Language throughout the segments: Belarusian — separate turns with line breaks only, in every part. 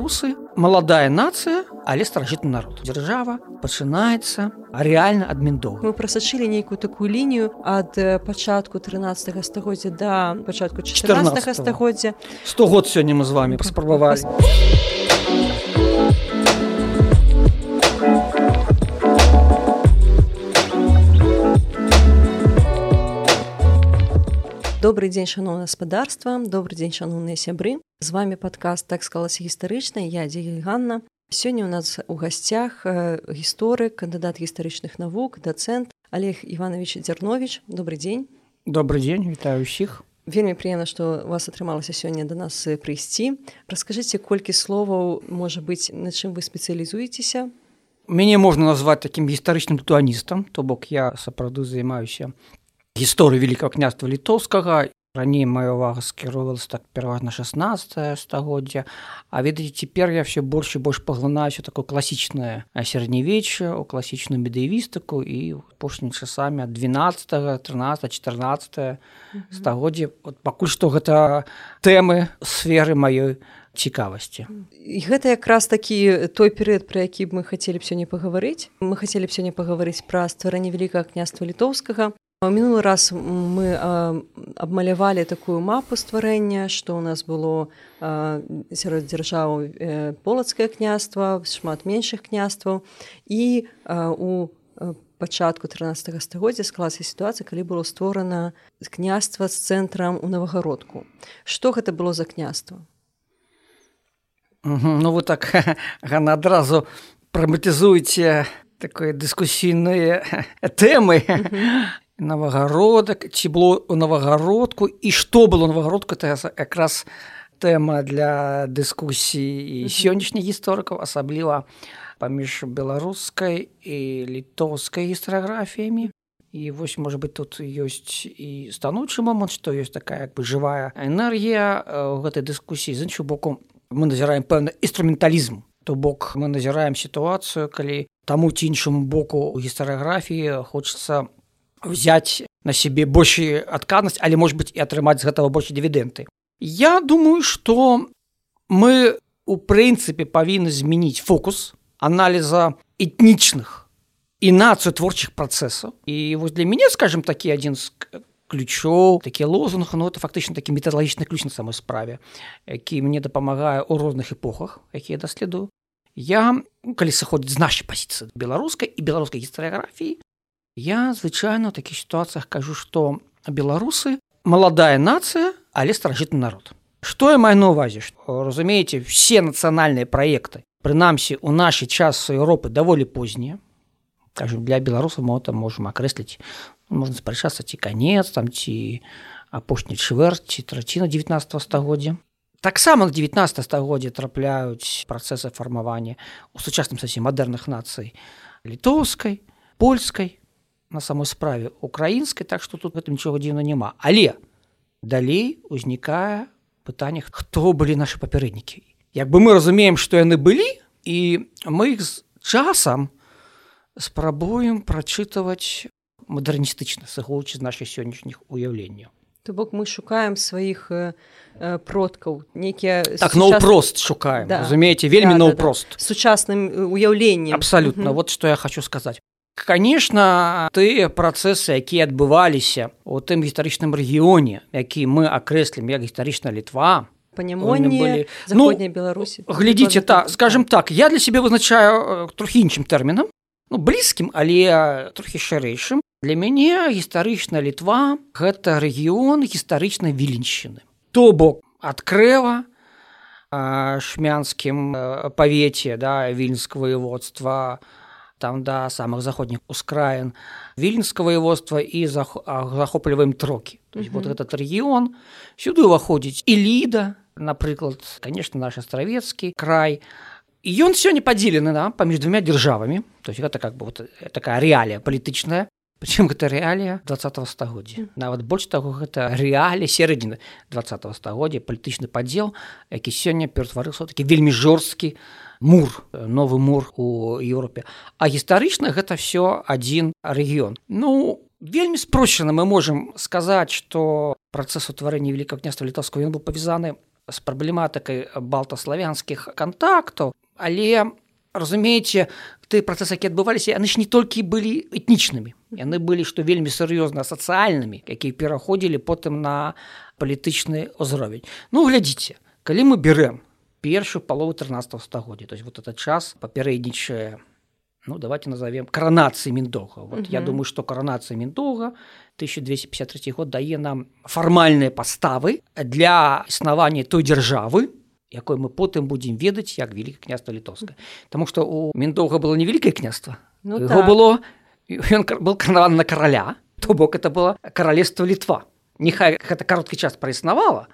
беларусы маладая нацыя але старажытны народ. Дзяржава пачынаецца рэальна адміндоў
мы прасачылі нейкую такую лінію ад пачатку 13 стагоддзя да пачатку 14 стагоддзя.
100 год сёння мы з вами паспрабавалі
добрый дзень шаноўна гаспадарства добрый дзень шаноўныя сябры. З вами падкаст так склалася гістарычна я дзе Ганна сёння у нас у гасцях гісторык кандыдат гістарычных навук дацэнт олег иванович дзярнович добрый дзень
добрый дзень вітаю усіх
вельмі прыемна што вас атрымалася сёння да нас прыйсці раскажыце колькі словаў можа быць на чым вы спецыялізуецеся
мяне можна назваць такім гістарычным туаністам то бок я сапраўды займаюся гісторыі великкага княства літоўскага. Раней моя увага скіроўвалась так пераважна 16 стагоддзя. А ведаеце цяпер я все больш і больш паглынаюся такое класічнае сярэднявечча у класічную медыявістыку і апошнімі часамі ад 12 13 14 стагоддзя. Вот пакуль што гэта тэмы сферы маёй цікавасці.
І гэта якраз такі той перыяд пра які мы хацелі б сёння пагаварыць. Мы хацелі б сёння пагаварыць пра стварэнне вялікага княства літоўскага мінулы раз мы абмалявалі такую мапу стварэння што ў нас было сярод дзяржаў полацкае княства шмат меншых княстваў. І у пачатку 13 стагоддзя склалася сітуацыя калі было створана княства з цэнтрам у навагародку што гэта было за княства
ну вы так гана адразу праматызуеце такое дыскусійныя тэмы навагародак ці было у навагародку і што было навагародку это якраз тэма для дыскусіі сённяшніх гісторыкаў асабліва паміж беларускай і літоўскай гістарыяграфіямі і вось можа быть тут ёсць і станоўчы момант што ёсць такая як бы жывая энергія ў гэтай дыскусіі з іншым боком мы назіраем пэўны інструменталізм. То бок мы назіраем сітуацыю калі таму ці іншаму боку гістарыяграфіі хочацца взять на себе большую адказнасць але может быть і атрымаць з гэтага больше дывідэнты я думаю что мы у прынцыпе павінны змяніць фокус аналіза этнічных і нацыю творчых працэсаў і вось для мяне скажем такі адзін з ключоў такі лозунг ну это фактычна такі метадалагічны ключ на самой справе які мне дапамагае ў розных эпохах якія даследую я калі сыходзіць з нашай пазіцыі беларускай і беларускай гістарыяграфіі Я звычайна ў такіх сітуацыях кажу, што беларусы маладая нацыя, але старажытны народ. Што я маю на ўвазе, разумееце, все нацыянальныя праекты, прынамсі у нашы часы Еўропы даволі познія. Кажу, для беларусаў мо там можам акрэсліць можна спрачацца ці канец там ці апошні чвэрць ці траціна 19 стагоддзя. Таксама на 19 стагоддзя трапляюць працэсы фармавання у сучасным сасе мадэрных нацый літоўскай, польскай, на самой справе украінскай так што тут гэтым нічога дзіўна няма але далей узнікае пытанне хто былі нашы папярэднікі. Як бы мы разумеем што яны былі і мы іх з часам спрабуем прачытваць мадэрністычна сыгоўчы з нашай сённяшніх уяўленняў.
То бок мы шукаем сваіх э, продкаў нейкія
так сучас... наўпрост шукаем да. разумееце? Вельмі да, наўпрост да,
да. сучасным уяўленнем.
Абсалютна. Вот што я хочу сказаць конечно тыя працэсы якія адбываліся у тым гістарычным рэгіёне які мы акрэслім як гістарычна літва
панямонні ну, беларусі
глядзіце так скажем так я для себе вызначаю трохі іншым тэрмінам ну, блізкім але трохі шырэйшым. Для мяне гістарычна літва гэта рэгіён гістарычнай віленшчыны то бок адкрэва шмянскім павеце да вільнскага воеводства там да самых заходніх ускраін віленска воеводства і захопліваем трокі. То есть mm -hmm. вот этот рэгіён сюды ўваходзіць. І ліда напрыклад конечно наш астравецкі край. Ён сёння падзелены да, паміж двумя дзяржавамі. То есть гэта как бы вот такая рэалія палітычная. Прычым гэта рэалія два стагоддзя. Нават больш таго гэта рэалі сярэдзіны два стагоддзя палітычны падзел які сёння ператварыўся такі вельмі жорсткі мур. Новы мур у Еўропе а гістарычна гэта все адзін рэгіён ну вельмі спрошчана мы можемм сказаць что працэс утварэння великкага княства літоўскага ён быў павязаны з праблематыкай балтаславянскіх кантактаў але разумееце ты працэсы які адбываліся яны ж не толькі былі этнічнымі яны былі што вельмі сур'ёзна сацыяльнымі якія пераходзілі потым на палітычны ўзровень ну глядзіце калі мы берем першую палову 13 стагоддзя то есть вот этот час папярэднічае ну давайте назовем каранацыі міндога вот я думаю что каранацыя міндога 1253 год дае нам фармальныя паставы для існавання той дзяржавы якой мы потым будзем ведаць як вяліка княства літоўска Таму што у міндоўга было невялікае княства ну, так. было ён был карнаван на караля то бок это было каралевства літва Нехай гэта кароткі час праіснавала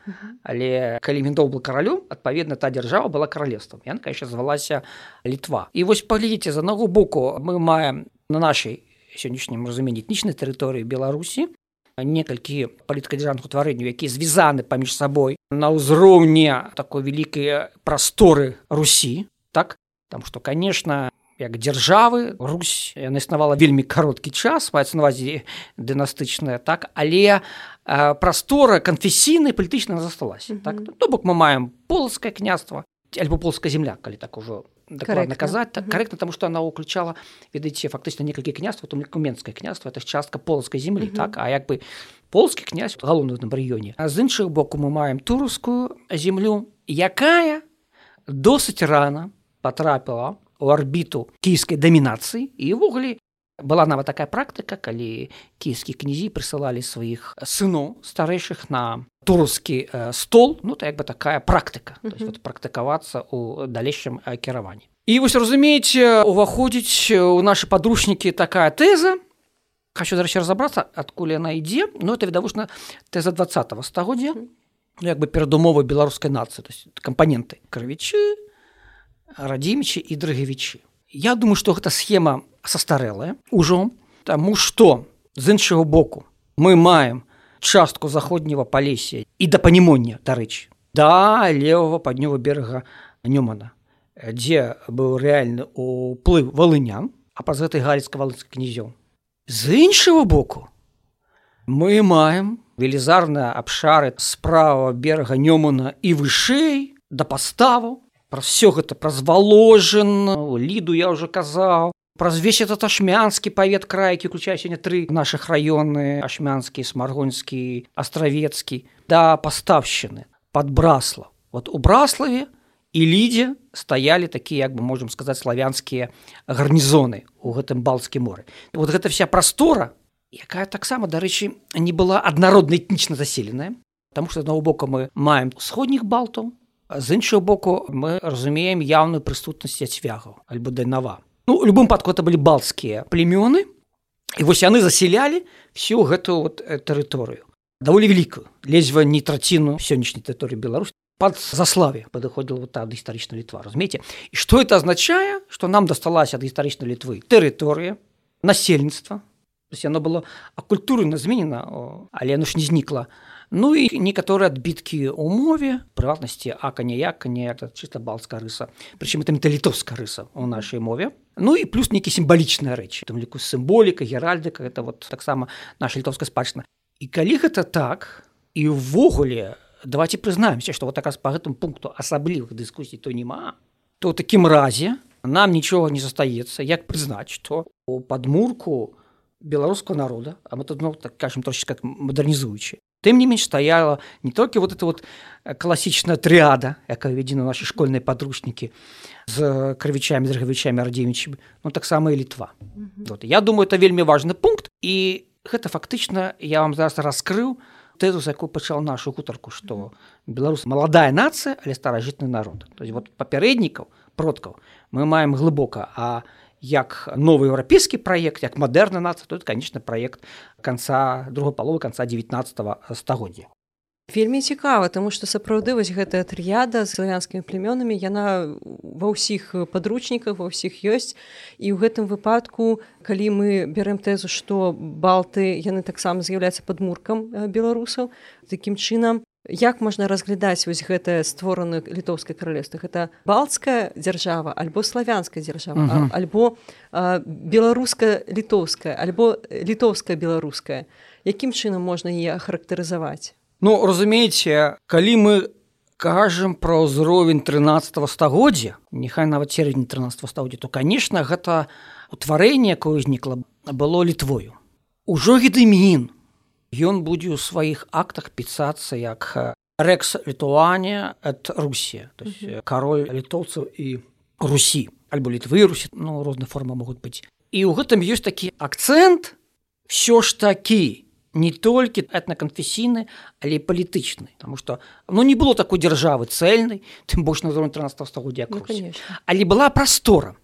але калі міндоў был каралю адпаведна та дзяржава была каралевствам янка яшчэ звалася літва. І вось паглядзіце з аднаго боку мы маем на нашай сённяшнім разуменні этнічнай тэрыторыі беларусі некалькі паліткадзяржных утварэнняў якія звязаны паміж сабой на ўзроўні такой вялікай прасторы русі. Так? Там што конечно як дзяржавы Русь яна існавала вельмі кароткі час маецца навазе дынастычная так? Але э, прастора канфесійнай палітычна засталася mm -hmm. так? То бок мы маем полацкае княства альбо полская земля калі так ужо дакладна казаць так карэктна таму што она ўключала ведаеце фактычна некалькі княства там куменскае княства это частка полскай землі так? А як бы полскі князь галоўны на раёне а з іншых боку мы маем турускую землю якая досыць рана потрапіла у арбіту кійскай дамінацыі і ўвогуле была нават такая практыка калі кійскі князі прысылалі сваіх сыноў старэйшых на турускі э, стол. Ну то як бы такая практыка. Mm -hmm. вот, практыкавацца у далейшым э, кіраванні. І вось разумееце уваходзіць у нашы падручнікі такая тэза. Хочу дарэчы разобрацца адкуль яна ідзе. Ну это відавочна тэза два стагоддзя. Ну, як бы перадумовы беларускай нацыі. Кампаненты крывічы радзімічы і дрыгавічы. Я думаю што гэта схема састарэлая ужо таму што з іншага боку мы маем частку заходняга палесія і да панімоння дарэчы да левого паднёва берага нюмана дзе быў рэальны уплыў валынян а праз гэтай галіцка валыцкі князёў. З іншага боку мы маем велізарныя абшары справа берага нёмана і вышэй да паставу праз все гэта праз валожын ліду я уже казаў праз весь этот ашмянскі павет крайкі уключае сёння тры наших раёны ашмянскі смаргонскі астравецкі да паставшчыны под брасла вот у браславе і лідзе стаялі такія як бы можем сказаць славянскія гарнізоны у гэтым балцкі моры. Вот гэта вся прастора якая таксама дарэчы не была аднародна этнічна заселеная Таму што аднаго боку мы маем усходніх балтаў з іншого боку мы разумеем яўную прысутнасць цвягаў альбо дайнава Ну, любым падку это былі балцкія племёны і вось яны заселялі всю гэтую вот тэрыторыю даволі вялікую ледзьва не траціну сённяшняй тэрыторыі Беларусь под заславе падыходзіла вот ад гістарычна літва разумееце і что это азначае что нам дасталася ад гістарычнай літвы тэрыторыя насельніцтва яно было акультурна зменена але яно ж не знікла Ну і некаторыя адбіткі ў мове прыватнасці аканя яканя это чыста балцкая рыса. Прычым это металітовская рыса у нашай мове. Ну і плюс нейкі сімвалічныя рэчы там ліку сімволіка геральдыка это вот таксама наша літовская спадчына і калі гэта так і ўвогуле давайте прызнаемся што вот такая па гэтым пункту асаблівых дыскусій то няма то такім разе нам нічога не застаецца як прызнаць што у падмурку беларускага народа а мы тут ну, так кажем трошки как мадэрнізуючы тым не менш стаяла не толькі вот это вот э, класічная трыада якая введзена наши школьныя падручнікі з крывічамі драгавічамі радзімічамі ну таксама і літва mm -hmm. вот, я думаю это вельмі важны пункт і гэта фактычна я вам зараз раскрыў тэзу за якую пачаў нашу гутарку што беларус маладая нацыя але старажытны народ. То есть вот папярэднікаў продкаў мы маем глыбока а як новы еўрапейскі праект як мадэрна нацыя тут конечно праект конца другой паловы конца 19 стагоддзя.
Вельмі цікава тому что сапраўды вось гэтая трыяда з славянскімі племёнамі яна ва ўсіх падручніках ва ўсіх ёсць. І ў гэтым выпадку калі мы бярем тэзу што балты яны таксама з'яўляюцца падмуркам беларусаў такім чынам як можна разглядаць вось гэтае створаны літоўскай каралевства гэта балцкая дзяржава альбо славянская дзяржава uh -huh. альбо беларуска літоўская альбо літоўская беларуская якім чынам можна яе ахарактарызаваць?
Ну разумееце калі мы кажам пра ўзровень 13 стагоддзя няхай нават сярэдні 13 стагоддзя то конечно гэта утварэнне якое ўзнікла было літвою. Ужо гедымін ён будзе ў сваіх актах пісацца як рэкс літуане от русія то есть кароль літоўцаў і русі альбо літвы русі ну розныя формы могуць быць і ў гэтым ёсць такі акцэнт все ж такі не толькі этнаканфесійны але палітычны тому что ну не было такой дзяржавы цельнай тым больш на 13 стагоддзя ну, але была прастора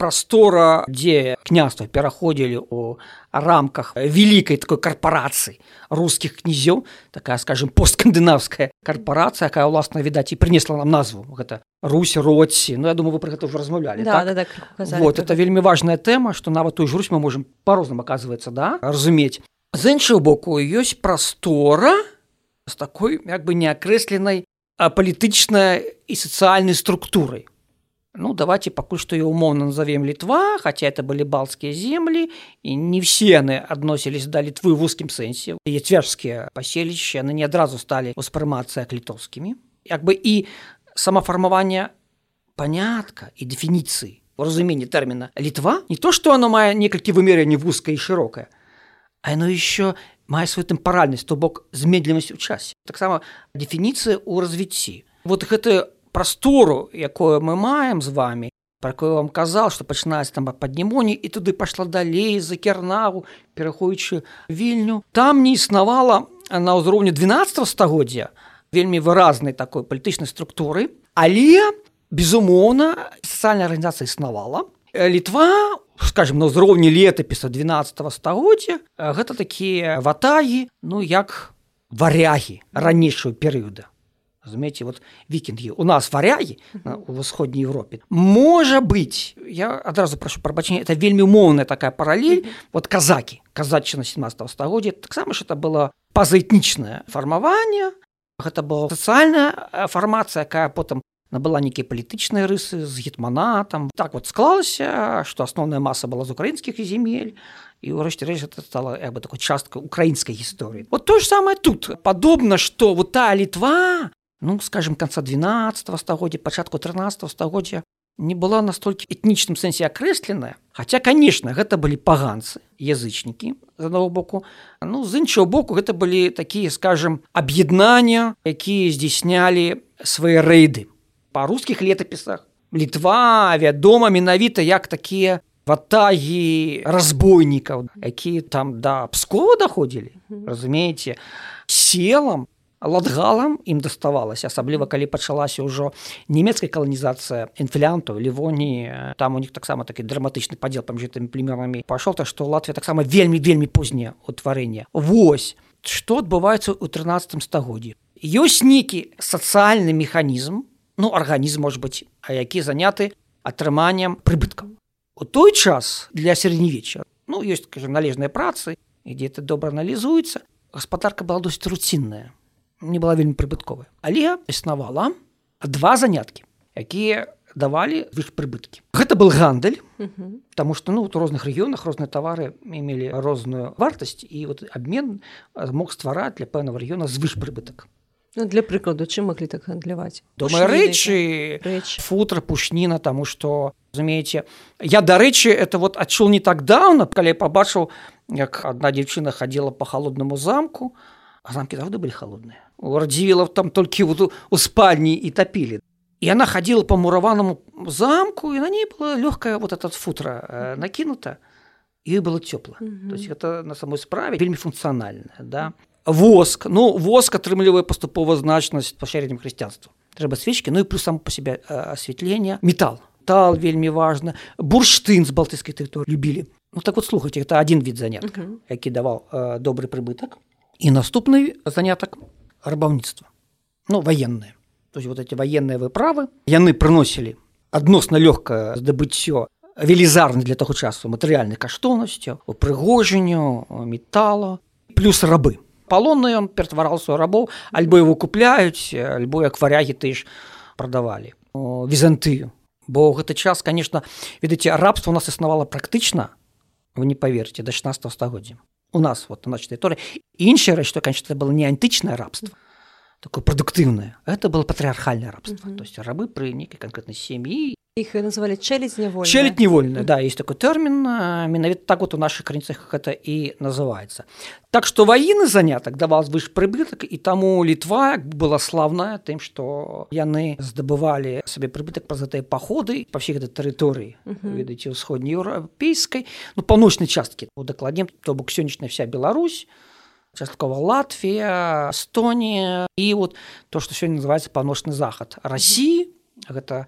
прастора дзе княства пераходзілі у рамках вялікай такой карпорацыі рускіх князёў такая скажем посткандынаўская карпорацыя якая ўласна відаць і прынесла нам назву. Гэта русь році Ну я думаю вы про гэта ўжо размаўлялі
да, так? да, да,
вот это вельмі важная тэма што нават той жрусь мы можемм по-рознаму оказывается да разумець з іншого боку ёсць прастора з такой як бы неакрэсленай палітычнай і сацыяльнай структурай Ну давайте пакуль што я умоўна назовем літва хотя это былі балцкія землі і не все яны адносілись да літвы в узкім сэнсе яе цвяжскія паселішча яны не адразу сталі ўспрымацца як літоўскімі як бы і самафармаванне панятка і дэфініцыі разуменне тэрміна літва не то што оно мае некалькі вымерэнне вузкае і шырокае оно еще мае сваю тэмпаральнасць то бок змедлівасць у часе таксама дэфініцыя ў развіцці вот гэтую прастору якое мы маем з вами про кое вам казал что пачынаць там паднімоні і туды пайшла далей за кернагу пераходзячы вільню там не існавала на ўзроўні 12 стагоддзя вельмі выразнай такой палітычнай структуры але безумоўна сацыяльная арганізацыя існавала літва скажем на ўзроўні летапіса 12 стагоддзя гэта такія ватагі ну як варягі ранейшую перыяда разумееце вот вікінгі у нас варягі у восходняй Европе. Можа быть я адразу прашу прабачэння это вельмі моўная такая паралель вот казакі казачына 17 стагоддзя таксама ж это было пазаэтнічнае фармаванне гэта была сацыяльная фармацыя якая потым набыла нейкія палітычныя рысы з гетманатам так вот склалася што асноўная маса была з украінскіх земель. І ўрэшце рэч это стала як бы такой частка украінскай гісторыі вот то ж самае тут. Падобна што вот та літва ну скажем конца 12 стагоддзя пачатку 13 стагоддзя не была настолькі этнічным сэнсе акрэсленая Хаця конечно гэта былі паганцы язычнікі з аднаго боку. Ну з іншого боку гэта былі такія скажем аб'яднання якія здійснялі свае рэйды па рускіх летапісах літва вядома менавіта як такія ватагі разбойнікаў якія там да пскова даходзілі разумееце селам ладгалам ім даставалася асабліва калі пачалася ўжо нямецкая каланізацыя інфлянту лівоні там у них таксама такі драматычны падзел паміж гэтымі племянамі пайшоў так што Латвія таксама вельмі вельмі познее утварэнне Вось што адбываецца ў 13 стагоддзі. Ёсць нейкі сацыяльны механізм ну арганізм может быть а які заняты атрыманнем прыбыткаў. У той час для сярэднявечча ну ёсць кажа належныя працы ідзе это добра аналізуецца гаспадарка была досыць руцінная не была вельмі прыбытковая. Але існавала два заняткі якія давалі іх прыбыткі. Гэта был гандаль потому что ну у розных рэгіёнах розныя тавары мелі розную вартасць і вот обмен мог ствараць для пэўнага рэгіёна звыш прыбытак
Ну, для прыкладу чым маглі так гандляваць?
Дома рэчы футра пушніна таму што разумееце я дарэчы это вот адчул не так даўна калі пабачыў як адна дзяўчына хадзіла по холоднаму замку а замкі заўды былі холодныя у радзівіла там толькі вот у спальні і тапілі і она хадзіла по мураванаму замку і на ней была лёгкая вот этот футра э, накінута ёй было цёпла mm -hmm. то есть это на самой справе вельмі функцыянальная да. Воск ну воск атрымлівае паступова значнасць пашэреннем хрысціянства трэба свечкі ну і плюс сам по себе асвятлення метал тал вельмі важна бурштын з балтыйскай тэрыторыі любілі ну так вот слухайте это один від занятка які даваў э, добры прыбытак і наступны занятак рабаўніцтва ну военные то есть вот эти военные выправы. Яны прыносілі адносна лёгкае здабыццё велізарны для таго часу матэрыяльнай каштоўнасцю упрыгожанню металла. Плюс рабы. Палонны ён ператварался рабоў альбо его купляюць альбо як варягі ты ж прадавалі візантыю бо гэты час конечно ведаце рабство у нас існавала практычна вы не поверьте до 16 стагоддзя у нас вот на нашей тэрыторыі іншая рэч што конечно было не антычнае рабство такое прадуктыўнае это было патрыархальнае рабство. Mm -hmm. то есть рабы пры нейкай канкрэтнай сям'і
их называли челядь невольная.
Челядь невольная, да, есть такой термин, менавіта так вот у наших границах это и называется. Так что ваіны занятак давал выш прыбытак і таму літва была славная тым што яны здабывалі сабе прыбытак праз гэтыя паходы па всей гэтай тэрыторыі ведаеце ўсходняй еўрапейскай ну паўночнай часткі у дакладнем то бок сённяшняя вся Беларусь часткова Латвія Эстонія і вот то што сёння называется паўночны захад Росіі гэта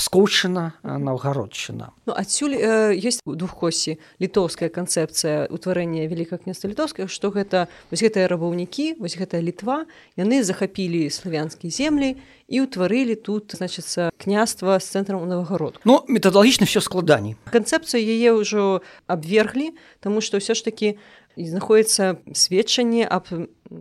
пскоўшчына наўгародчына
ну, адсюль э, есть у двуххосі літоўская канцэпцыя утварэння вялікага княства літоўскага што гэта вось гэтыя рабаўнікі вось гэтая літва яны захапілі славянскія землі і ўтварылі тут значыцца княства з цэнтрам у навагарод
Ну метадалагічна все складаней
канцэпцыю яе ўжо абверглі тому што ўсё ж такі знаходіцца сведчанне аб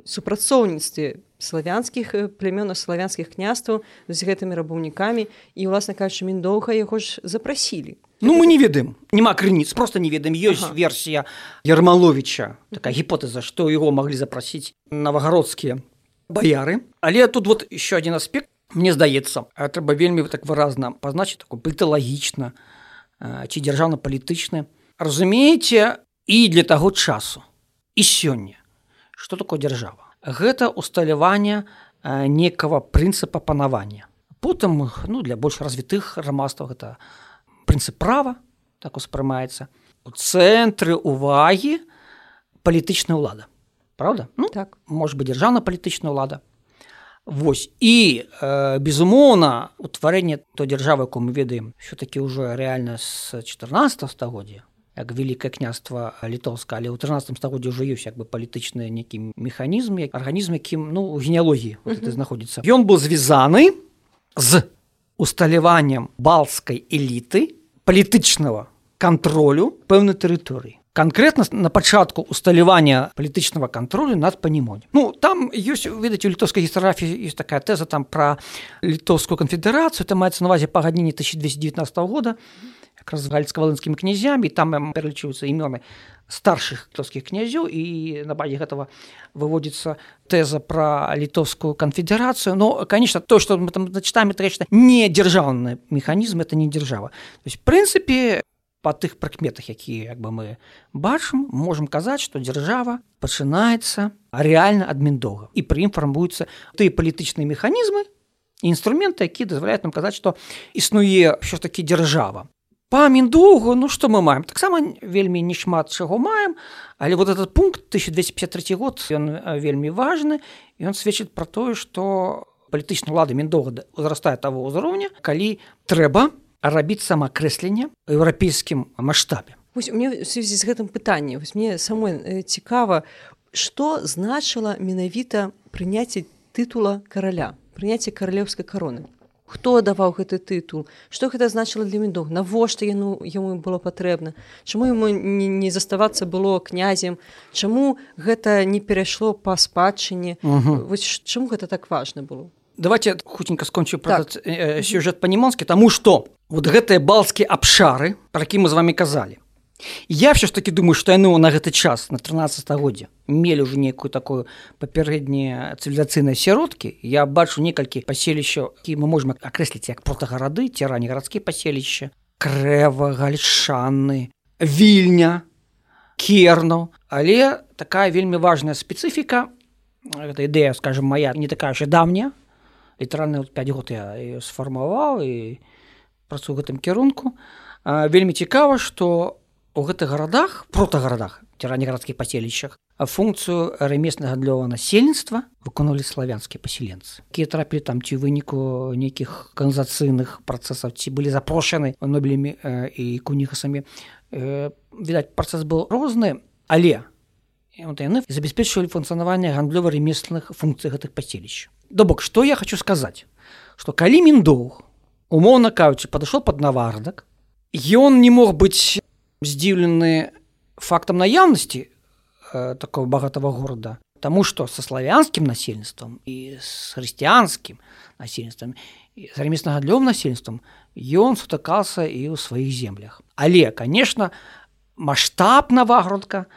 супрацоўніцтве славянскіх э, плямёнаў славянскіх княстваў з гэтымі рабаўнікамі. І ўласна кажучы міндоўга яго ж запрасілі.
Ну мы не ведаем. Няма крыніц просто не ведаем. Ёсць ага. версія ермаловича такая гіпотэза што яго маглі запрасіць навагародскія баяры. Але тут вот еще один аспект мне здаецца. Трэба вельмі так выразна пазначыць такой паліталагічна ці дзяржаўна-палітычны разумееце і для таго часу і сёння. Что такое дзяржава гэта усталяванне некага прынцыпа панавання. Потым ну, для больш развітых грамадстваў гэта прынцып права так успрымаецца. У цэнтры увагі палітычная ўлада. Праўда?
Ну, так
можа быть дзяржаўна палітычная ўлада. Вось і э, безумоўна утварэнне той дзяржавы, якую мы ведаем, все-таки ўжо рэальна з 14 стагоддзя як вялікае княства літоўска але ў 13 стагоддзе ўжо ёсць як бы палітычны некі механізм як арганізм якім ну генеалогіі вот знаходзіцца. Ён быў звязаны з усталяваннем балцкай эліты палітычнага кантролю пэўнай тэрыторыі. Конкретно на пачатку усталявання палітычнага контролю над панімонь ну там ёсць ведаць у літоўскай гістаграфіі есть такая тэза там про літоўскую канфедэрацыю там маецца навазе пагадненне 1219 года якраз з гальцка-валынскімі князямі там пералічваюцца імёны старшых літоўскіх князёў і на базе гэтага выводзіцца тэза пра літоўскую канфедэрацыю но конечно то что мы там зачытаем рэчна не дзяржаўны механізм это не дзяржава то есть прынцыпе па тых прыкметах якія як бы мы бачым можемм казаць што дзяржава пачынаецца рэальна адміндога і пры ім фармуюцца тыя палітычныя механізмы інструменты які дазваляюць нам казаць што існуе ўсё ж такі дзяржава па міндоўгу ну што мы маем? Таксама вельмі не шмат чаго маем але вот этот пункт 1253 год ён вельмі важны і ён сведчыць пра тое што палітычна лады міндога узрастае того ўзроўня калі трэба рабіць самаакрэсленне еўрапейскім маштабе.
Мне сувязі з гэтым пытанне мне самой цікава што значыла менавіта прыняцце тытула караля прыняцце каралеўскай кароны хто даваў гэты тытул? Что гэта значыла для міндух навошта яну яму было патрэбна? Чаму ему не, не заставацца было князем? Чаму гэта не перайшло па спадчыне? Чаму гэта так важно было?
Давайте хутенька скончу так. э, сюжет па-німонскі таму што вот гэтыя балцкія абшары пра які мы з вами казалі Я все ж таки думаю, што яны на гэты час на 13 стагоддзе мелі ўжо некую такую папярэднія цывілізацыйныя сяродкі. Я бачу некалькі паселішчаў, які мы можем акрэсліць як протагарады, ці ранні гарадскія паселішча, крэва, гальшаны, вільня, кернаў, але такая вельмі важная спецыфіка гэта ідэя скажем моя не такая же давняя. Літаральна 5 год я сфармаваў і працую гэтым кірунку. Вельмі цікава што у гэтых гарадах протагарадах раннегарадскіх паселішчах функцыю рамеснага гандлёва насельніцтва выконвалі славянскія пасяленцы. Якія трапілі там ці выніку нейкіх канзацыйных працэсаў ці былі запрошаны нобелямі э, і кунігасамі э, відаць працэс был розны але яны забяспечвалі функцыянаванне гандлёва-ремесленных функцый гэтых паселішч да бок што я хочу сказаць? Што калі міндоўг умоўна кажучы падышоў пад навардак ён не мог быць здзіўлены фактам наяўнасці э, такого багатого города Таму што са славянскім насельніцтвам і з хрысціянскім насельніцтвам з рамеснага длём насельніцтвам ён сутыкался і ў сваіх землях. Але конечно масштаб навагрудка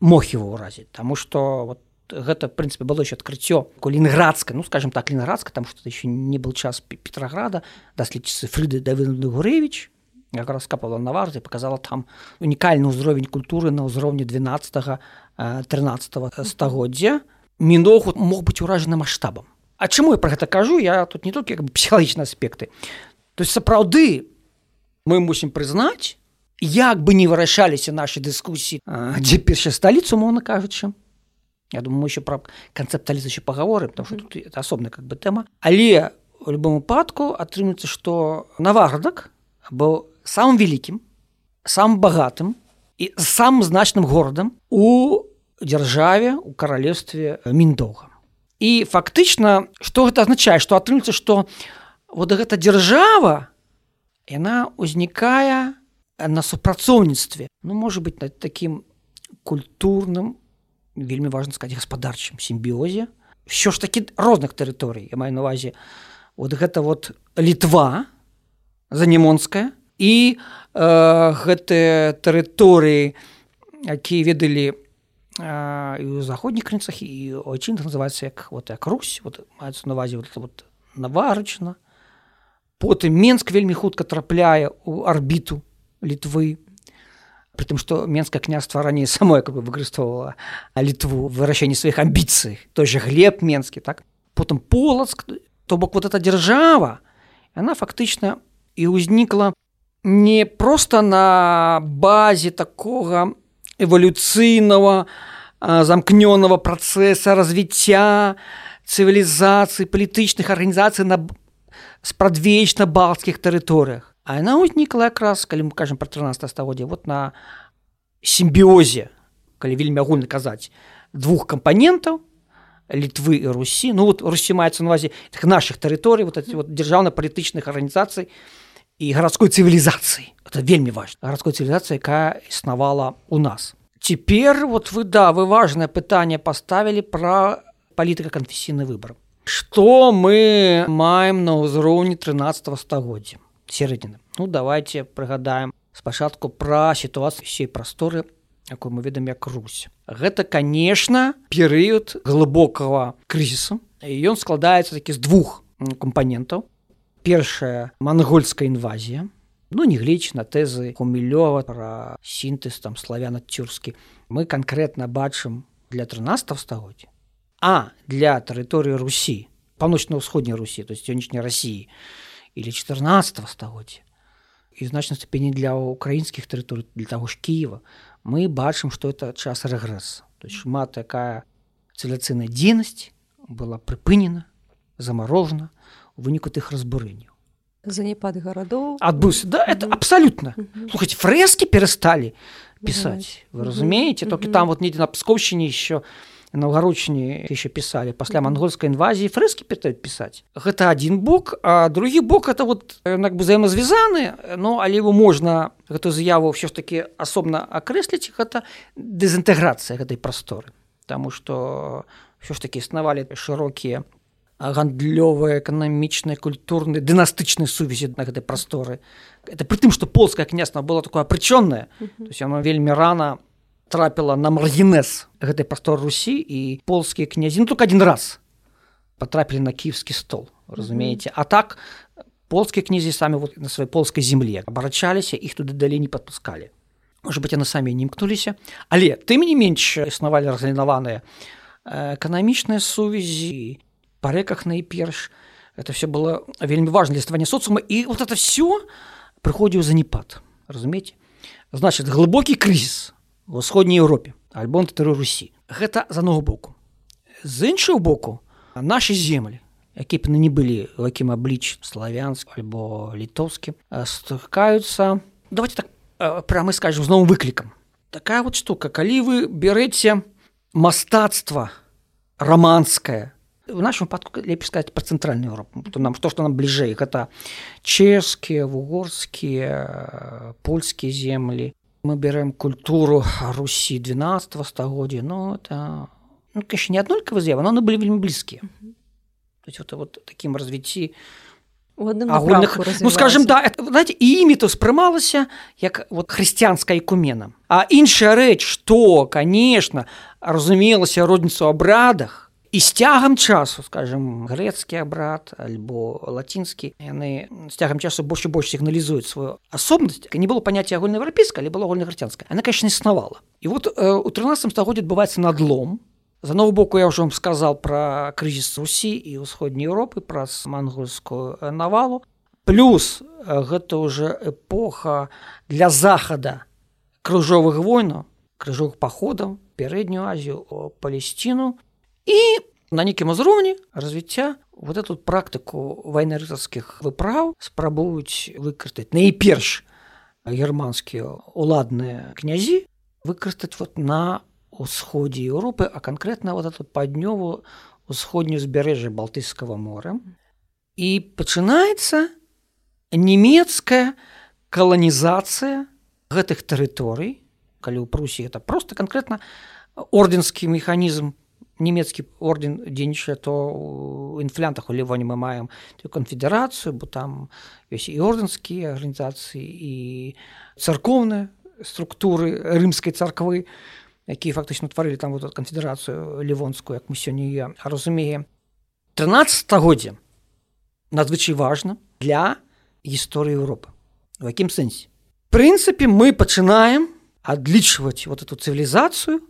мог его ўразіць Таму что вот гэта в прынцыпе было еще адкрыццё кулінградска ну скажем так лінградска там что еще не был час петрограда даследчыцы фрыды давыды гуревич як раскапала на варзе показала там унікальны ўзровень культуры на ўзроўні 12 13 стагоддзя. Міноху мог быць уражаны маштабам. А чаму я про гэта кажу? Я тут не толькі псіхалагічныя аспекты. То есть сапраўды мы мусім прызнаць як бы не вырашаліся наши дыскусіі дзе першая сталіцу моўна кажучы. Я думаю еще про канцэпталізм еще паговоры потому что тут это асобная как бы тэма. Але в любом упадку атрымліваецца что навардак быў самым вялікім самым багатым і самым значным горадам у дзяржаве у каралевстве міндоўга. І фактычна что гэта азначае? Что атрымлецца что вот гэта дзяржава яна ўзнікае на супрацоўніцтве ну можа быть на таким культурным вельмі важно сказать гаспадарчым сімбіозе. Що ж такі розных тэрыторый я маю навазе вот гэта вот літва занемонская і э, гэтыя тэрыторыі якія ведалі і ў заходніх крыцах і очень называется як вот як Русь вот маюцца навазе вот, вот наварычна потым менск вельмі хутка трапляе у арбіту літвы. Притым что менскае княства раней самое как бы выкарыстоўвала літву вырашэнне сваіх амбіцый. Той же глеб менскі так? Потым полацк то бок вот эта дзяржава она фактычна і ўзнікла не просто на базе такога эвалюцыйнага замкнённого працэса развіцця цывілізацыі палітычных арганізацый на спрадвечна балцкіх тэрыторыях. А яна ўзнікла якраз калі мы кажам про 13 стагоддзя вот на сімбіозе калі вельмі агульна казаць двух кампанентаў літвы і русі. Ну вот русі маецца навазе наших тэрыторый вот эти вот дзяржаўна-палітычных арганізацый і гарадской цывілізацыі это вельмі важно. Гарадской цывілізацыя якая існавала у нас. Цяпер вот вы да вы важное пытанне паставілі про палітыка канфесійны выбор. Что мы маем на ўзроўні 13 стагоддзя сярэдзіны ну давайте прыгадаем спачатку пра сітуацыю сей прасторы якую мы ведам як русь. Гэта конечно перыяд глыбокага крызісу ён складаецца такі з двух кампанентаў першая монгольская інвазія. Ну не глеч на тэзы хумілёва пра сінтэз там славяна цюрскі мы канкрэтна бачым для 13 стагоддзя а для тэрыторыі русі паўночна-ўсходняй русі то есть сённяшняй рассіі или 14 стагоддзя. І значна ступені для украінскіх тэрыторый для таго ж Киева мы бачым что это час рэгрэс то есть шмат такая цыляцыйная дзейнасць была прыпынена замарожана. у выніку тых разбурэнняў.
Занепад гарадоў.
Адбыўся да это абсалютна. Слухаць фрэскі перасталі пісаць вы разумееце? Толькі там вот недзе на пскоўшчыне еще у наўгаручні еще писали пасля монгольской інвазіі фрэскі пытаюць пісаць. Гэта один бок а другі бок это вот як бы взаемазвязаны но але его можна гэту заяву все ж таки асобна акрэсліць гэта дэзінтэграцыя гэтай прасторы. Таму что все ж таки існавалі шырокія гандлёвыя эканамічныя культурныя дынастычныя сувязі на гэтай прасторы это пры тым что полская княства было такое прычённое то есть оно вельмі рано трапіла на маргінез гэтай прастор русі і полскія князі ну, только один раз потрапілі на кіевскі стол разумееце а так полскія князі самі вот на сваёй полскай земле абарачаліся іх туды далей не падпускалі может быть яны самі не імкнуліся але тым не менш існавалі разгалінаваныя эканамічныя сувязі па рэках найперш это все было вельмі важно для ствання соцума і вот это все прыходзіў занепад разумееце значит глыбокі крызіс в усходняй Еўропе альбо тэры русі гэта з аднаго боку. З іншого боку наши землі якія б не былі якім абліч славянск альбо літоўскі стыкаюцца давайте так пра мы скажем з новым выклікам. Такая вот штука. Калі вы бярэце мастацтва романское в нашем падку лепей сказать по цэнтральную Европу то нам што што нам бліжэй гэта чэшскія вугорскія польскія землі мы берем культуру Руси 12 стагоддзя но это ну, конечно не аднолькава з'ява но были вельмі блізкія то есть вот, вот таким развіцці агульных ну скажем да знаете імі то спрымалася як вот хрысціянская ікумена а іншая рэч что конечно разумелася розніцу абрадах і з цягам часу скажем грэцкі абрад альбо лацінскі яны з цягам часу больш больш сігналізуюць сваю асобнасць не было паняцця агульнаеўрапейска але было агульнаграцянска она конечно існавала і вот э, у 13 стагоддзе адбываецца надлом. З аднаго боку я ўжо вам сказал пра крызіс русі і ўсходняй Еўропы праз мангольскую навалу. Плюс гэта уже эпоха для захада. Крыжовых войнаў крыжовых паходаў пярэднюю азію палесціну і на нейкім узроўні развіцця вот эту практыку вайнарытарскіх выправ спрабуюць выкарыстаць найперш германскія уладныя князі выкарыстаць вот на усходзе Еўропы а канкрэтна вот эту паднёву усходнюю збярэжжа балтыйскага мора і пачынаецца нямецкая каланізацыя гэтых тэрыторый калі ў прусі это просто канкрэтна орденскі механізм нямецкі орден дзейнічае то у інфлянтах у лівоне мы маем канфедэрацыю бо там ёсць і орденскія арганізацыі і царкоўныя структуры рымскай царквы якія фактычна тварылі там вот канфедэрацыю лівонскую як мы сёння разумеем. 13годдзя надзвычай важна для гісторыі Еўропы у якім сэнсе прынцыпе мы пачынаем адлічваць вот эту цывілізацыю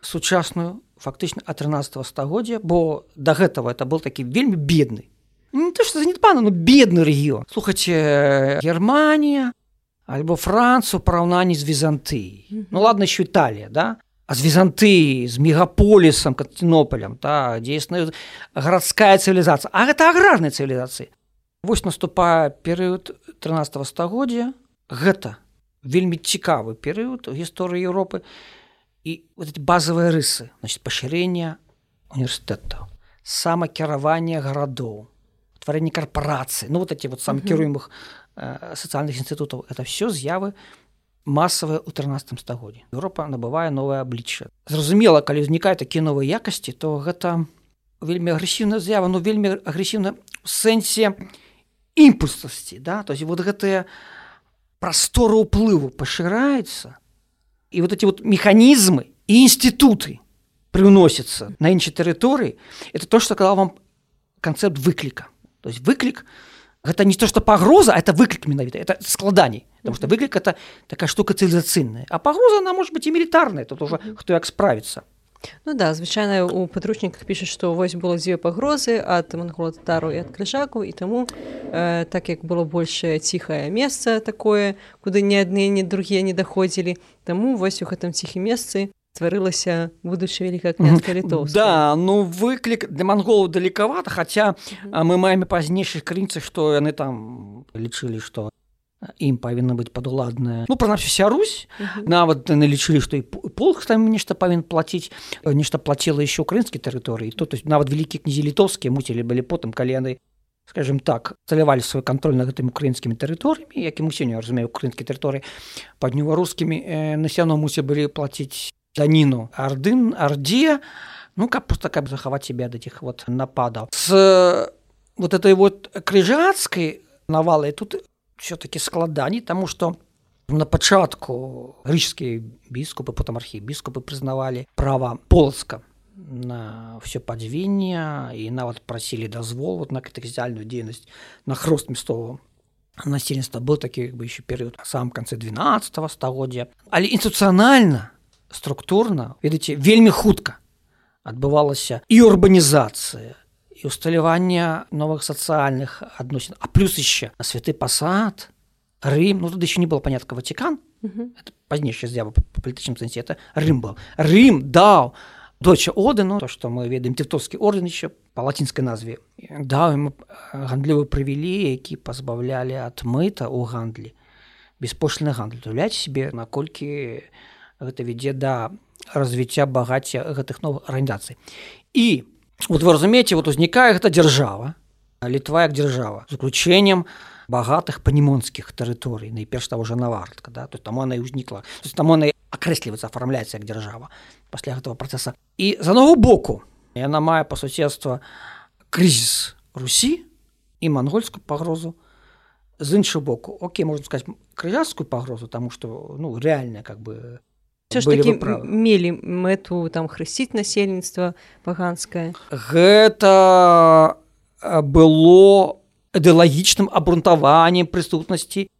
сучасную фактычна а 13 стагоддзя бо до гэтага это был такі вельмі бедны. Не то что занятпана но бедны рэгіён. Слухайте германія альбо францу параўнанні з візантыі mm -hmm. ну ладно еще італія да? А з візантыі з мегаполісам кантинополем та дзейсная гарадская цывілізацыя. А гэта аграрная цывілізацыі вось наступае перыяд 13 стагоддзя. Гэта вельмі цікавы перыяд у гісторыі Еўропы. і вот эти базовые рысы значит пашырення універсітэтаў самакіравання гарадоў тварэнне карпорацыі ну вот эти вот самакіруемых э, сацыяльных інстытутаў это все з'явы масавыя ў 13 стагоддзе Еўропа набывае новае аблічча зразумела калі ўзнікае такія новыя якасці то гэта вельмі агрэсіўная з'ява ну вельмі агрэсіўна у сэнсе імпульсасці да? То есть вот гэтыя прасторы ўплыву пашыраецца и вот эти вот механизмы и институты привносятся на іншай тэрыторыі это то что сказал вам концепт выклика то есть выклик гэта не то что пагроза это выклик менавіта это складаний потому что выклик это такая штука цивилизацыйная а пагроза она может быть и мілітарная тут уже хто як справится
Ну да звычайна у падручніках піша што вось было дзве пагрозы ад манголатару і ад крыжаку і таму э, так як было большее ціхае месца такое куды ні адныя ні другія не даходзілі таму вось у гэтым ціхім месцы стварылася будучы вялікая літоў
да ну выклік для манголу далекавата хаця мы маем пазнейшых крыніцах што яны там лічылі што ім павінна быць падуладная ну прынамсіся Русь. Нават налічылі што і полк там нешта павін плаціць нешта плаціла еще украінскі тэрыторыі то то есть нават вялікія князі літоўскія муцілі былі потым калі яны скажем так цалявалі свой контроль на гэтым украінскімі тэрыторыямі які мы сёння разумею украінскі тэрыторыі паднюварускімі э, насяно мусе былі плаціць даніну ардын ардзе ну каб просто каб захаваць себе ад этих вот нападаў с вот этой вот крыжацкай навалай тут все-таки складаний тому что на пачатку греческие біскупы потом архібіскупы прызнавалі права полацка на все падзвенне і нават прасілі дазвол вот на катэхзіальную дзейнасць на хрост мясцового насельніцтва был такі бы еще перыяд сам канцы 12 стагоддзя але інституцыянальна структурна ведаце вельмі хутка адбывалася і урбанізацыя і усталявання новых сацыяльных адносін а плюс еще святы пасад Рым ну тут еще не было понятка Ватикан. Пазнейшая з'ява по палітычным сэнсе это Рым был. Рым даў доча ордену то что мы ведаем титовскі орден еще по лацінскай назве. Даў ему гандлёвы прывілі які пазбаўлялі ад мыта у гандлі беспошліны гандль уяўляць себе наколькі гэта вядзе да развіцця багацця гэтых новых арганізацый і вот вы разумееце вот узнікае гэта дзяржава літва як дзяржава з уключэннем багатых панімонскіх тэрыторый найперш того же навартка да то там она і ўзнікла там она акрэсліваецца афармляецца як дзяржава пасля гэтага працэса і за нову боку яна мае па суседства крызіс русі і мангольскую пагрозу з іншы боку Оке можна сказать крыжарскую пагрозу тому что ну реально как бы
ж таки мелі мэту там хрысціць насельніцтва паганскае
гэта было ідэалагічным абрунтаваннем прысутнасці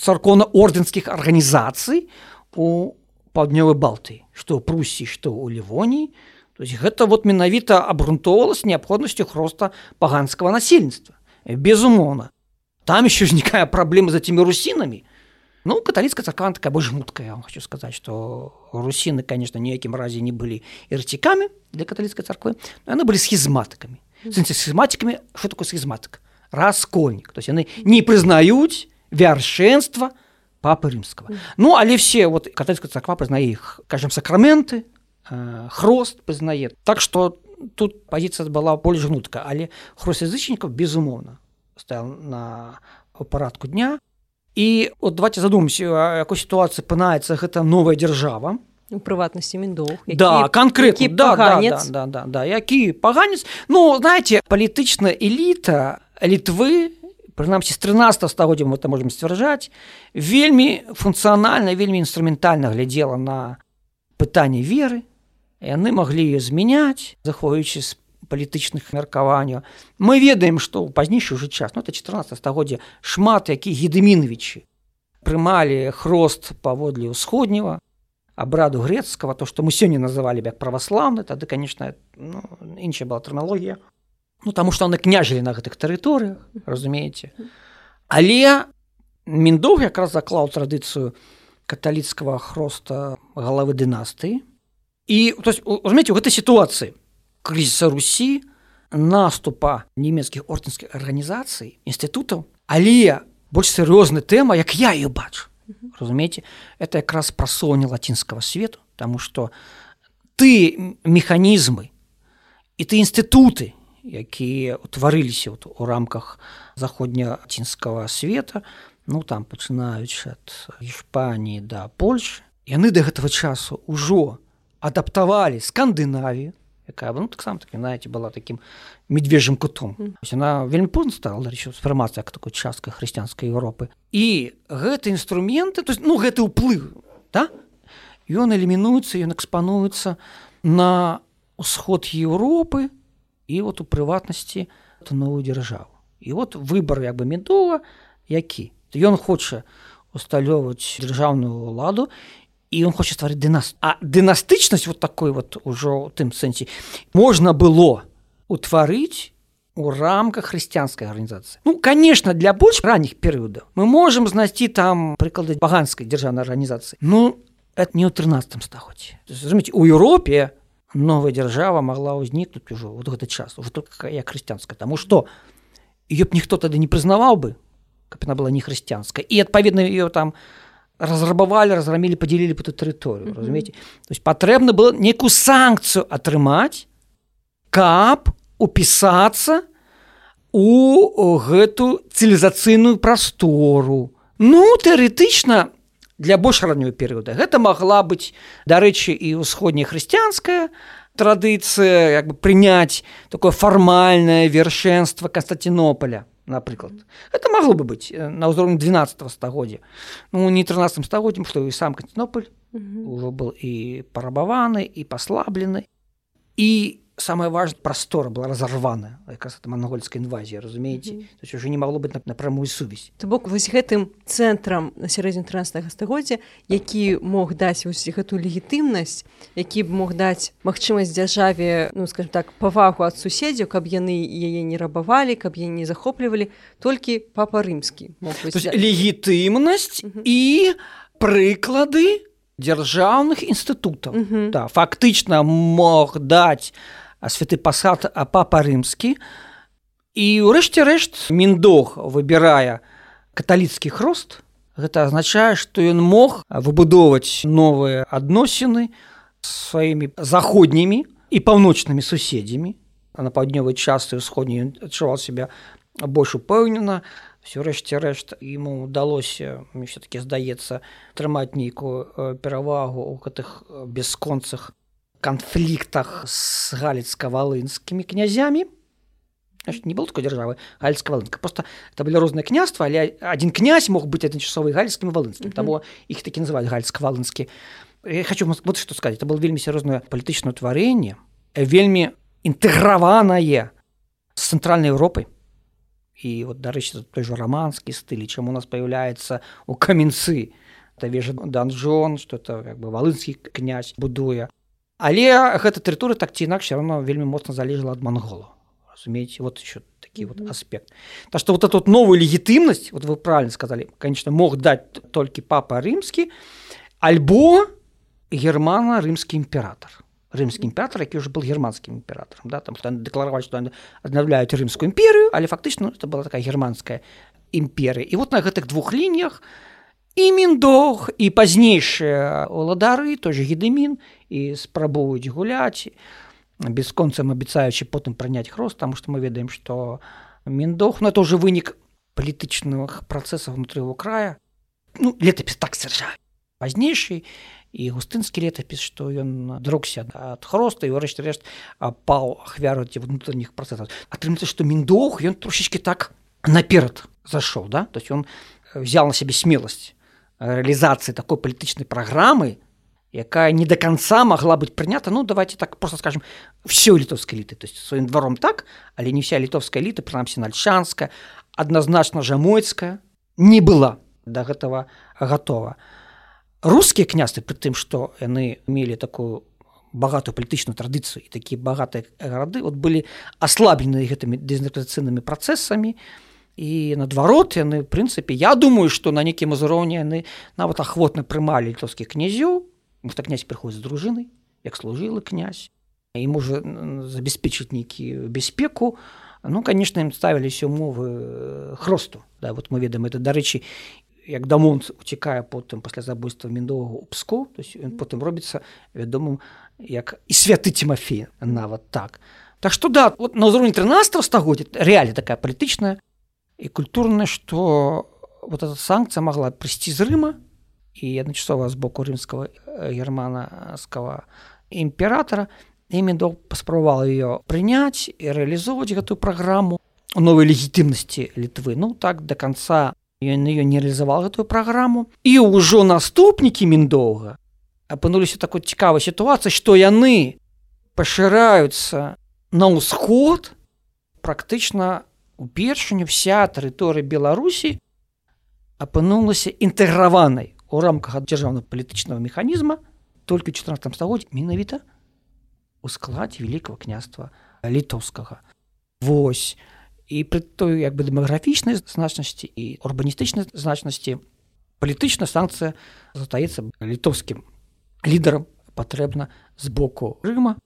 царкона-ордэнскіх арганізацый у паўднёвай балты што ў прусі што ў лівоніі то есть гэта вот менавіта абрунтоўвалась неабходнасцю хроста паганскага насельніцтва безумоўна там еще узнікае праблема за теми русінамі ну каталіцкая царква такая больш жмуткая я вам хочу сказаць что русіны конечно ніякім разе не былі ірцікамі для каталіцкай царквы яны былі схізматыкамі схізматикамі что такое схізматык раскольнік то есть яны не прызнаюць вяршэнства папы рымского ну але все вот катальская царква прызнае іх кажем сакраменты э, хрост прызнае так что тут пазіцыя была больш жнутка але хросязычнікаў безумоўна стаял на парадку дня і от давайте задумся якой сітуацыі пынаецца гэта новая дзяржава
у прыватнасці міндоў
да конкретно. Да, да, да, да, да, да. Які паганец ну знаете палітычная эліта літвы прынамсі з 13 стагоддзя мы это можем сцвярджаць вельмі функцыянальна вельмі інструментальна глядзела на пытанне веры. Яны маглі ее змяняць захоўваючы з палітычных меркаванняў. Мы ведаем што ў пазнейшы уже час ну это 14 стагоддзя шмат які гедеміновичі прымалі хрост паводле ўсходняга абраду грецкага то што мы сёння называлі як праваслаўны тады конечно ну, іншая была тэрмалогія ну таму што яны княжылі на гэтых тэрыторыях разумееце. Але міндоў якраз заклаў традыцыю каталіцкага хроста галавы дынастыі. І разумееце у гэтай сітуацыі крызіса русі наступа нямецкіх ордэнскіх арганізацый інстытутаў але больш сур'ёзны тэма як я ее бачу. Разумееце это якраз пра соні лацінскага свету тому что ты механізмы і ты інстытуты якія утварыліся у рамках заходнялацінскага света ну там пачынаючы ад Іспаніі да Польши. Яны да гэтага часу ўжо адаптавалі скандынавію якая ну, таксама так знаете была таким медвежым кутом mm. она вельмі позна стала фармацыя как такой часткай хрысціянскай Еўропы і гэты інструменты то есть ну гэты ўплыў да ён элімінуецца ён экспануецца на ўсход Еўропы і вот у прыватнасці новую дзяржаву і вот выбор як бы медова які ён хоча усталёўваць дзяржаўную ўладу і он хоча стварыць дынас а дынастычнасць вот такой вот ужо тым сэнсе можна было утварыць у рамках хрысціянскай арганізацыі ну конечно для больш ранніх перыядаў мы можемм знайсці там прыклады баганскай дзяржаўнай арганізацыі ну это не ў 13 стагоддзе у Еўропе новая дзяржава могла ўзнікнуць ужо вот гэты час уже только як хрысціянская тому что ее б ніхто тады не прызнаваў бы каб яна была не хрысціянская і адпаведна ее там разрабавалі разрамілі подзялілі по тэрыторыю разумееце то есть патрэбна было некую санкцыю атрымаць каб упісацца у гэту цивілізацыйную прастору ну тэарэтычна для больш раннего перыяда гэта могла быць дарэчы і ўсходняя хрысціянская традыцыя як бы прыняць такое фармальнае вершэнства константинополя напрыклад это могло бы быть э, на ўзроўні 12 стагоддзя ну не 13 стагоддзям што і сам константинополь уже был і парабаваны і паслаблены і самая важная прастора была разорвана якраз это монгольская інвазія разумееце mm -hmm. то есть уже не могло быть на, на прамую сувязь
то бок вось гэтым цэнтрам на сярэдзін 13 стагоддзя які мог даць вось гэту легітымнасць які б мог даць магчымасць дзяржаве ну скажем так павагу ад суседзяў каб яны яе не рабавалі каб я не захоплівалі толькі папа рымскі
легітымнасць mm -hmm. і прыклады дзяржаўных інстытутаў mm -hmm. да, фактычна мог даць святы пасад папа рымскі і ўрэшце рэшт міндох выбірае каталіцкі хрост гэта азначае што ён мог выбудоўваць новыя адносіны сваімі заходнімі і паўночнымі суседзямі а на паўднёвай частцы ўсходні адчуваў себя больш упэўнена все рэшце рэшт ему удалося все-таки здаецца трымаць нейкую перавагу ў гэтых бясконцах канфліктах з галіцка-валынскімі князямі Значит, не было такой державы гальская волынка просто это были розныя княства але один князь мог быть адначасовы гальскім валынскім того их таки называют гальска-валынскі я хочу вот что сказать. Это было вельмі сер'ёзнае палітычнае тварэнне вельмі інтэграванае з цэнтральнай Европы і вот дарэчы той же романскі стылі чым у нас появляется у каменцы. Это вежа данжон что это как бы валынскі князь будуе але гэта тэрыторыя так ці інакш равно вельмі моцна залежала ад монголу разумееце? Вот еще такі вот аспект. Так что вот эту вот новую легітымнасць вот вы правильно сказали конечно мог дать толькі папа рымскі альбо германа рымскі імператор рымскі імператор які уже был германскім імператором да там дэклараваць что аднаўляюць рымскую імперію але фактычна это была такая германская імперыя. І вот на гэтых двух лініях і міндох і пазнейшыя уладары тоже гедымін і спрабуюць гуляць бесконцам абяцаючы потым прыняць хрост там што мы ведаем што міндох на тоже вынік палітычных працэсаў унутры его края. Ну летапіс так сцвярджае. Пазнейшы і густынскі летапіс што ён дрогся ад хроста і рэшце рэшт паў ахвяру ці внутренніх працэсаў. Атрымаецца што міндох ён трошечки так наперад зашоў да? То есть он взял на сябе смеласць рэалізацыі такой палітычнай праграмы якая не до конца могла быть прынята ну давайте так просто скажем все літовскай эліты то есть сваім двором так але не вся літовская эліта прынамсі нальшанская адназначна жамойцкая не была до гэтага готова. Рускія княсты пры тым што яны мелі такую багатую палітычную традыцыю і такія багатыя гарады вот былі аслаблены гэтымі дезінтэграцыйнымі працэсамі і наадварот яны прынцыпе я думаю што на нейкім узроўні яны нават ахвотна прымалі літоўскіх князёў так князь прыходзіць з дружынай як служылы князь. І можа забяспечыць нейкі бяспеку ну конечно ім ставіліся умовы хросту да вот мы ведаем это. Дарэчы як дамонт уцікае потым пасля забойства міндовага у пску. То есть ён потым робіцца вядомым як і святы Тимофей. Нават так. Так что да вот на ўзроўні 13 стагоддзя реале такая палітычная і культурная что вот эта санкцыя могла прыйсці з рыма і адначасова з боку рымского германского імператора іменно паспрабавала ее прыняць і рэалізоўваць гэтую праграму новой легітымнасці літвы ну так до конца ён ее не реалізаваў гэтую праграму і ўжо наступнікі міндоўга апынуліся такой цікавай сітуацыі што яны пашыраюцца на ўсход практычна упершыню вся тэрыторыя беларусі апынулася інтэграванай у рамках дзяржаўна палітычнага механізма только 14 стагоддзя менавіта у складзе великкага княства літоўскага Вось. І пры той як бы дэмаграфічнай значнасці і урбаністычнай значнасці палітычная санкцыя застаецца літоўскім лідарам патрэбна з боку рыма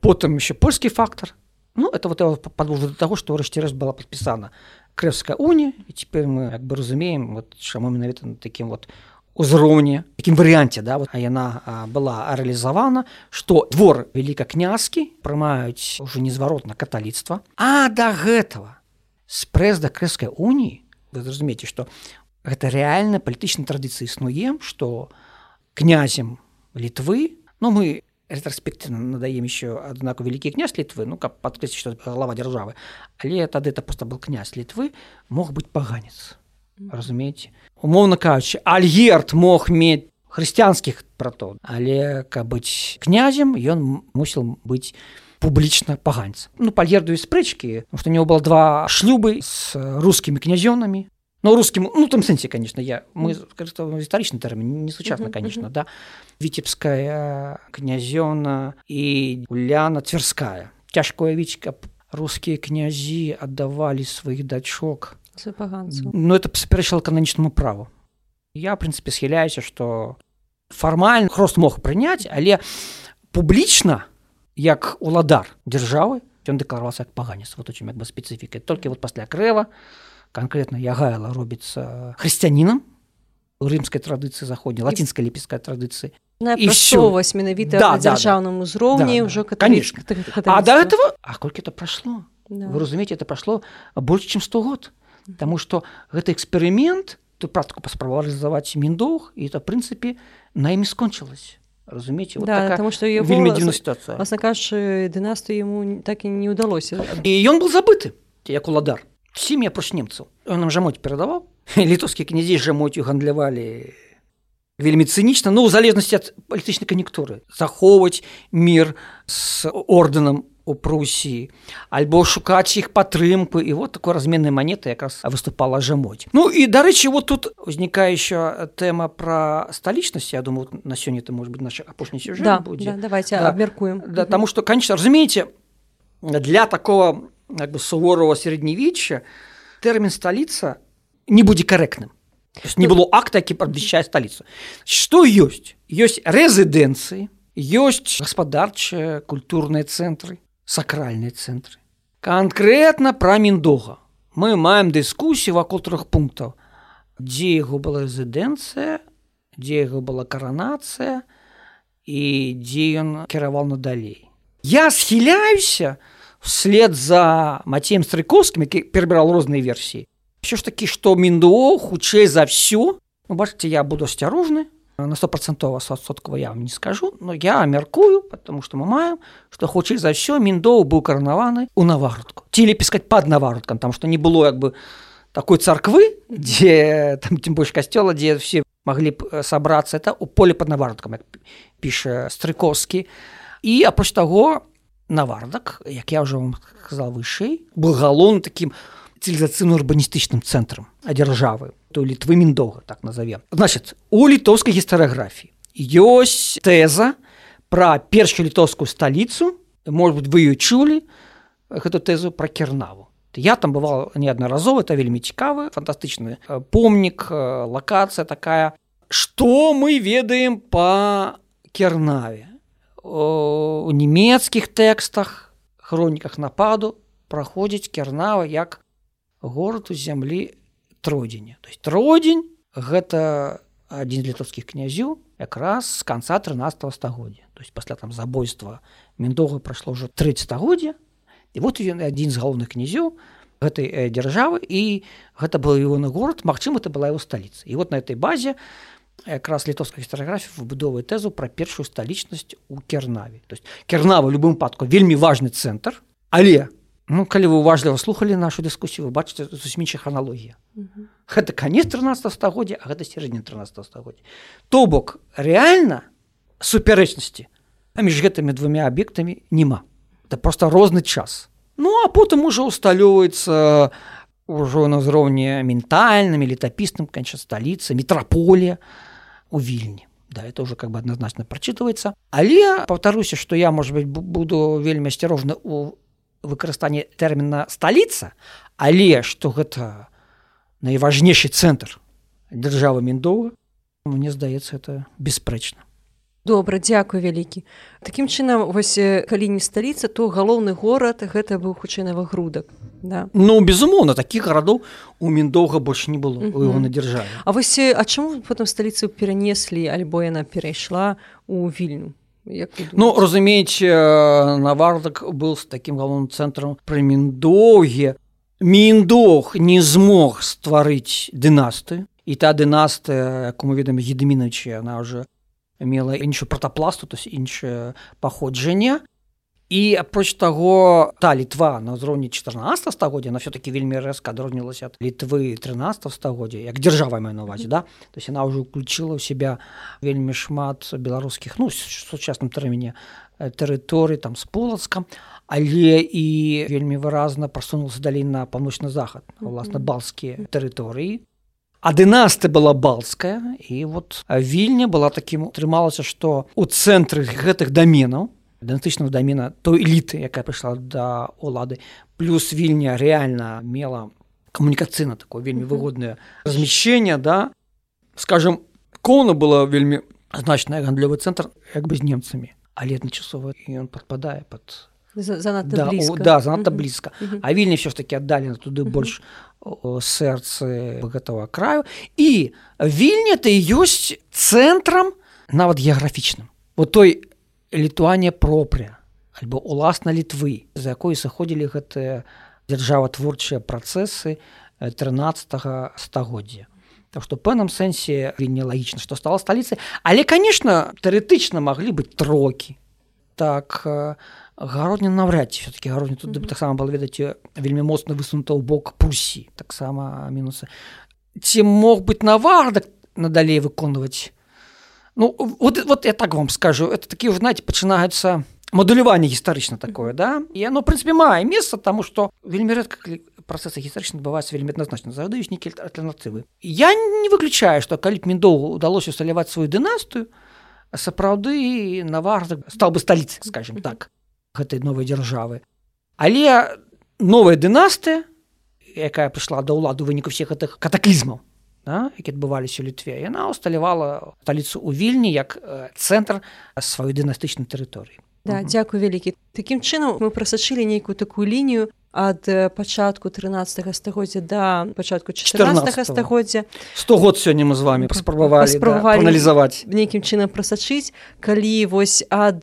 потым еще польскі фактор. Ну это вот подвожу до того что рэшце раз была подпісана крэвская уния. І теперь мы як бы разумеем вот чаму менавіта на таким вот узроўні такім варыянце да вот яна а, была рэалізавана што двор великакнязкі прымаюць уже незваротна каталіцтва. А да гэтага з прэзда крэскай уніі вы зразумееце што гэта рэальна палітычнай традыцыі існуем што князем літвы ну мы ретраспектыўна надаем еще аднаку вялікі князь літвы ну каб падкрэсці што галава дзяржавы але тады это просто был князь літвы мог быць паганец разумееце умоўна кажучы альгерт мог мець хрысціянскіх пратоў але каб быць князем ён мусіл быць публічна паганец ну пальердую спрэчкі што у него было два шлюбы с рускімі князёнамі. Но русскім ну там сэнсе конечно я мы гістарычны тэрмін не сучасна конечно да. Віцебская князёна і уляна цвярская. Цяжкое віць каб рускія князі аддавалі сваіх дачок ну это спярэчала кананічнаму праву. Я прынцыпе схіляюся што фармальна хрост мог прыняць але публічна як уладар дзяржавы ён дэклараваўся як паганец вот очень як бы спецыфікай толькі вот пасля крэва конкретно ягайла робіцца хрысціянінам у рымскай традыцыі заходняй лацінскай ліпецкай традыцыі
вось менавіта да, дзяржаўным да, узроўні да, ўжо да.
конечно. а до этого а колькі это прошло? Да. вы разумееце это прошло больше чем сто год Таму что гэты эксперымент ту практыку паспрабаваў рэалізаваць міндоўг і это прынцыпе на імі скончылась разумееце вот
да, потому что
вельмі дзіўна сітуацыя
вас накажучы дынастыю яму так і не ўдалося
і ён был забыты як уладар сем'я проч немцаў он нам жамоть перадаваў літоўскія князі жамотю гандлявалі вельмі цынічна ну у залежнасці ад палітычнай кан'юнктуры захоўваць мір з ордэнам у прусіі альбо шукаць іх падтрымку і вот такой разменнай манеты якраз выступала жамоть ну і дарэчы вот тут узнікае еще тэма про сталічнасць Я думаю на сёння это может быть наш апошні сюжет
да, будзе да, давайте да, абмяркуем
да, тому что конечно разумееце для такого як бы суворого сярэднявічча тэрмін сталіца не будзе карэктным не было акта які прадвяшчае сталіцу что ёсць ёсць рэзідэнцыі ёсць гаспадарчыя культурныя цэнтры сакральныя цэнтры. Канкрэтна пра міндога. Мы маем дыскусію вакол трох пунктаў, дзе яго была рэзідэнцыя, дзе яго была каранацыя і дзе ён кіраваў надалей. Я схіляюся вслед за Мацеем Стрыкоўскім, які перабіраў розныя версіі. Що ж такі, што міндо хутчэй за ўсё, ну, бачыце, я буду асцярожны, на стопроцентова соткова я вам не скажу но я мяркую потому что мы маем что хутчэй за ўсё міндоў быў каранаваны у наварутку цілі піскаць под наваруткам там что не было як бы такой царквы дзе там тем больш касцёла дзе все маглі б сабрацца это у поле под наваруткам як піша стрыкоўскі і апроч таго навардак як я ўжо вам сказал вышэй был галон таким цивілізацыйно урбаністычным цэнтрам а дзяржавы то літвы міндога так назовем. Значит у літоўскай гістарыяграфіі ёсць тэза пра першую літоўскую сталіцу может быть вы чулі гэту тэзу пра кернаву. Я там бывал неаднаразова это вельмі цікавы фантастычны э, помнік э, лакацыя такая. Что мы ведаем по кернаве? У нямецкіх тэкстах хроніках нападу праходзіць кернава як горад у зямлі тродзеня то есть тродзень гэта адзін з літовскіх князю якраз з конца 13 стагоддзя то есть пасля там забойства міндога прайшло ўжо 30 стагоддзя і вот ён адзін з галоўных князёў гэтай э, дзяржавы і гэта был ягоны горад Мачыма это была его сталіца і вот на этой базе якраз літовская гістарыграфія выбудоввае тэзу пра першую сталічнасць у кернаве. То есть кернава любым падку вельмі важны цэнтр але Ну, калі вы уважліва слухали нашу дыскусію вы бачыце зусім іншая храналогія гэта канец 13 стагоддзя а гэта сярэдні 13 стагоддзя. То бок рэальна супярэчнасці а між гэтымі двумя аб'ектамі няма. Да просто розны час. Ну а потым ужо усталёўваецца ўжо на ўзроўні ментальным летапісным канча сталіцы метраполія у вільні. Да, это уже как бы однозначно прочитывается але повторюся что я может быть буду вельмі асцярожны у выкарыстанне тэрміна сталіца але што гэта найважнейшы цэнтр дзяржавы міндова мне здаецца это беспрэчна
добра дзякуй вялікі. Такім чынам вось калі не сталіца то галоўны горад гэта быў хутчэй навагрудак да.
ну безумоўна такіх гарадоў у міндоўга больш не было у яго на дзяржаве.
А вось а чаму потым сталіцу перанеслі альбо яна перайшла у вільню
Ну разумееце навардак был з таким галоўным цэнтрам пры міндоўге міндох не змог стварыць дынастыю і та дынастыя як мы ведаем гедаміначы она уже мела іншую пратапласту то іншае паходжанне і апроч таго та літва на ўзроўні 14 стагоддзя на все-таки вельмі рэзка адрознілася ад літвы 13 стагоддзя як дзяржава маю навазе да. То есть она уже уключила ў себя вельмі шмат беларускіх ну сучасным тэрміне тэрыторый там з полацкам але і вельмі выразна прасунулся далей на паўночны захад уласна балскія тэрыторыі а дынасты была балская і вот вільня была таким трымалася что у цэнтры гэтых даменаў дэнтычного дамена той эліты якая прыйшла да улады плюс вільня реально мела камунікацыйна такое вельмі выгоднае размяшчэнне да. Скажем кона была вельмі значная гандлёвы цэнтр як бы з немцамі. Але адначасова ён падпадае под
занадта
да,
блізка.
да занадта блізка. Uh -huh. а вільня все ж таки аддалена туды uh -huh. больш сэрцы гэтага краю. І вільня ты ёсць цэнтрам нават геаграфічным. Вот той літуанія пропря альбо уласна літвы за якой сыходзілі гэтыя дзяржаватворчыя працэсы 13 стагоддзя. Так што пэўным сэнсе вельмі лагічна што стала сталіцай. Але конечно тэоретычна маглі быць трокі. Так гародня наўряд ці все-таки гародня тут mm -hmm. таксама было ведаць вельмі моцна высунута ў бок пусі таксама мінусы ці мог быть навардак надалей выконваць ну вот вот я так вам скажу. Это такі знаете пачынаюцца мадуляванне гістарычна такое да? І оно прынпе мае месца таму что вельмі рэдка працэсы гістарычна адбываюцца вельмі адназначна задаюць нейкі альтэрнатывы я не выключаю што калі б міндоўгу удалося усталяваць сваю дынастыю сапраўды навардак стал бы сталіцы скажем так гэтай новай дзяржавы але новая дынастыя якая прыйшла да ўладу выніку всех гэтых катаклізмаў да, які адбываліся ў літве яна усталявала сталіцу ў вільні як цэнтр сваёй дынастычнай тэрыторыі.
Да, дзякую вялікі. Такім чынам мы прасачылі нейкую такую лінію ад пачатку 13 стагоддзя да пачатку 14 стагоддзя.
100 год сёння мы з вами паспрабавалі аналізаваць
да, нейкім чынам прасачыць калі вось ад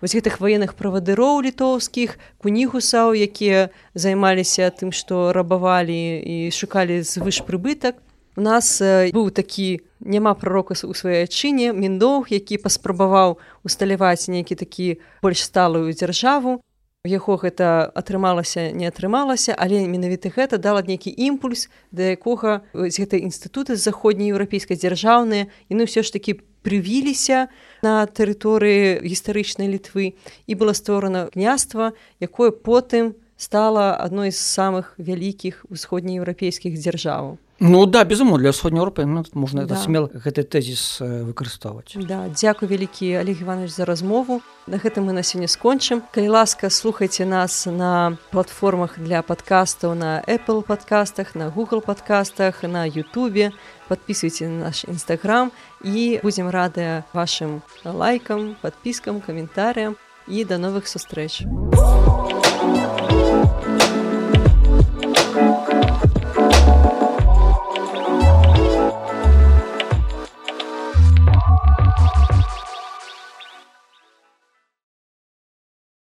вось гэтых ваенных правадыроў літоўскіх кунігусаў якія займаліся тым што рабавалі і шукалі звыш прыбытак у нас быў такі няма прарока у сваёй адчыне міндоўг які паспрабаваў усталяваць нейкі такі больш сталую дзяржаву. Яго гэта атрымалася не атрымалася але менавіта гэта дала нейкі імпульс да якога з гэтай інстытуты заходнееўрапейскай дзяржаўныя яны ўсё ж такі прывіліся на тэрыторыі гістарычнай літвы. І было створана княства якое потым стала адной з самых вялікіх усходнееўрапейскіх дзяржаваў
Ну да безумоў для ўсходняй Еўропы ну, можна да. смел гэты тэзіс выкарыстоўваць.
Да, дзякуй вялікі Олег Іванович за размову. На гэтым мы на сёння скончым. Калі ласка слухайце нас на платформах для падкастаў на Apple падкастах, на Google падкастах, на Ютубе, подписывайте на наш нстаграм і будзем радыя вашим лайкам, подпіскам, каментарыям і да новых сустрэч.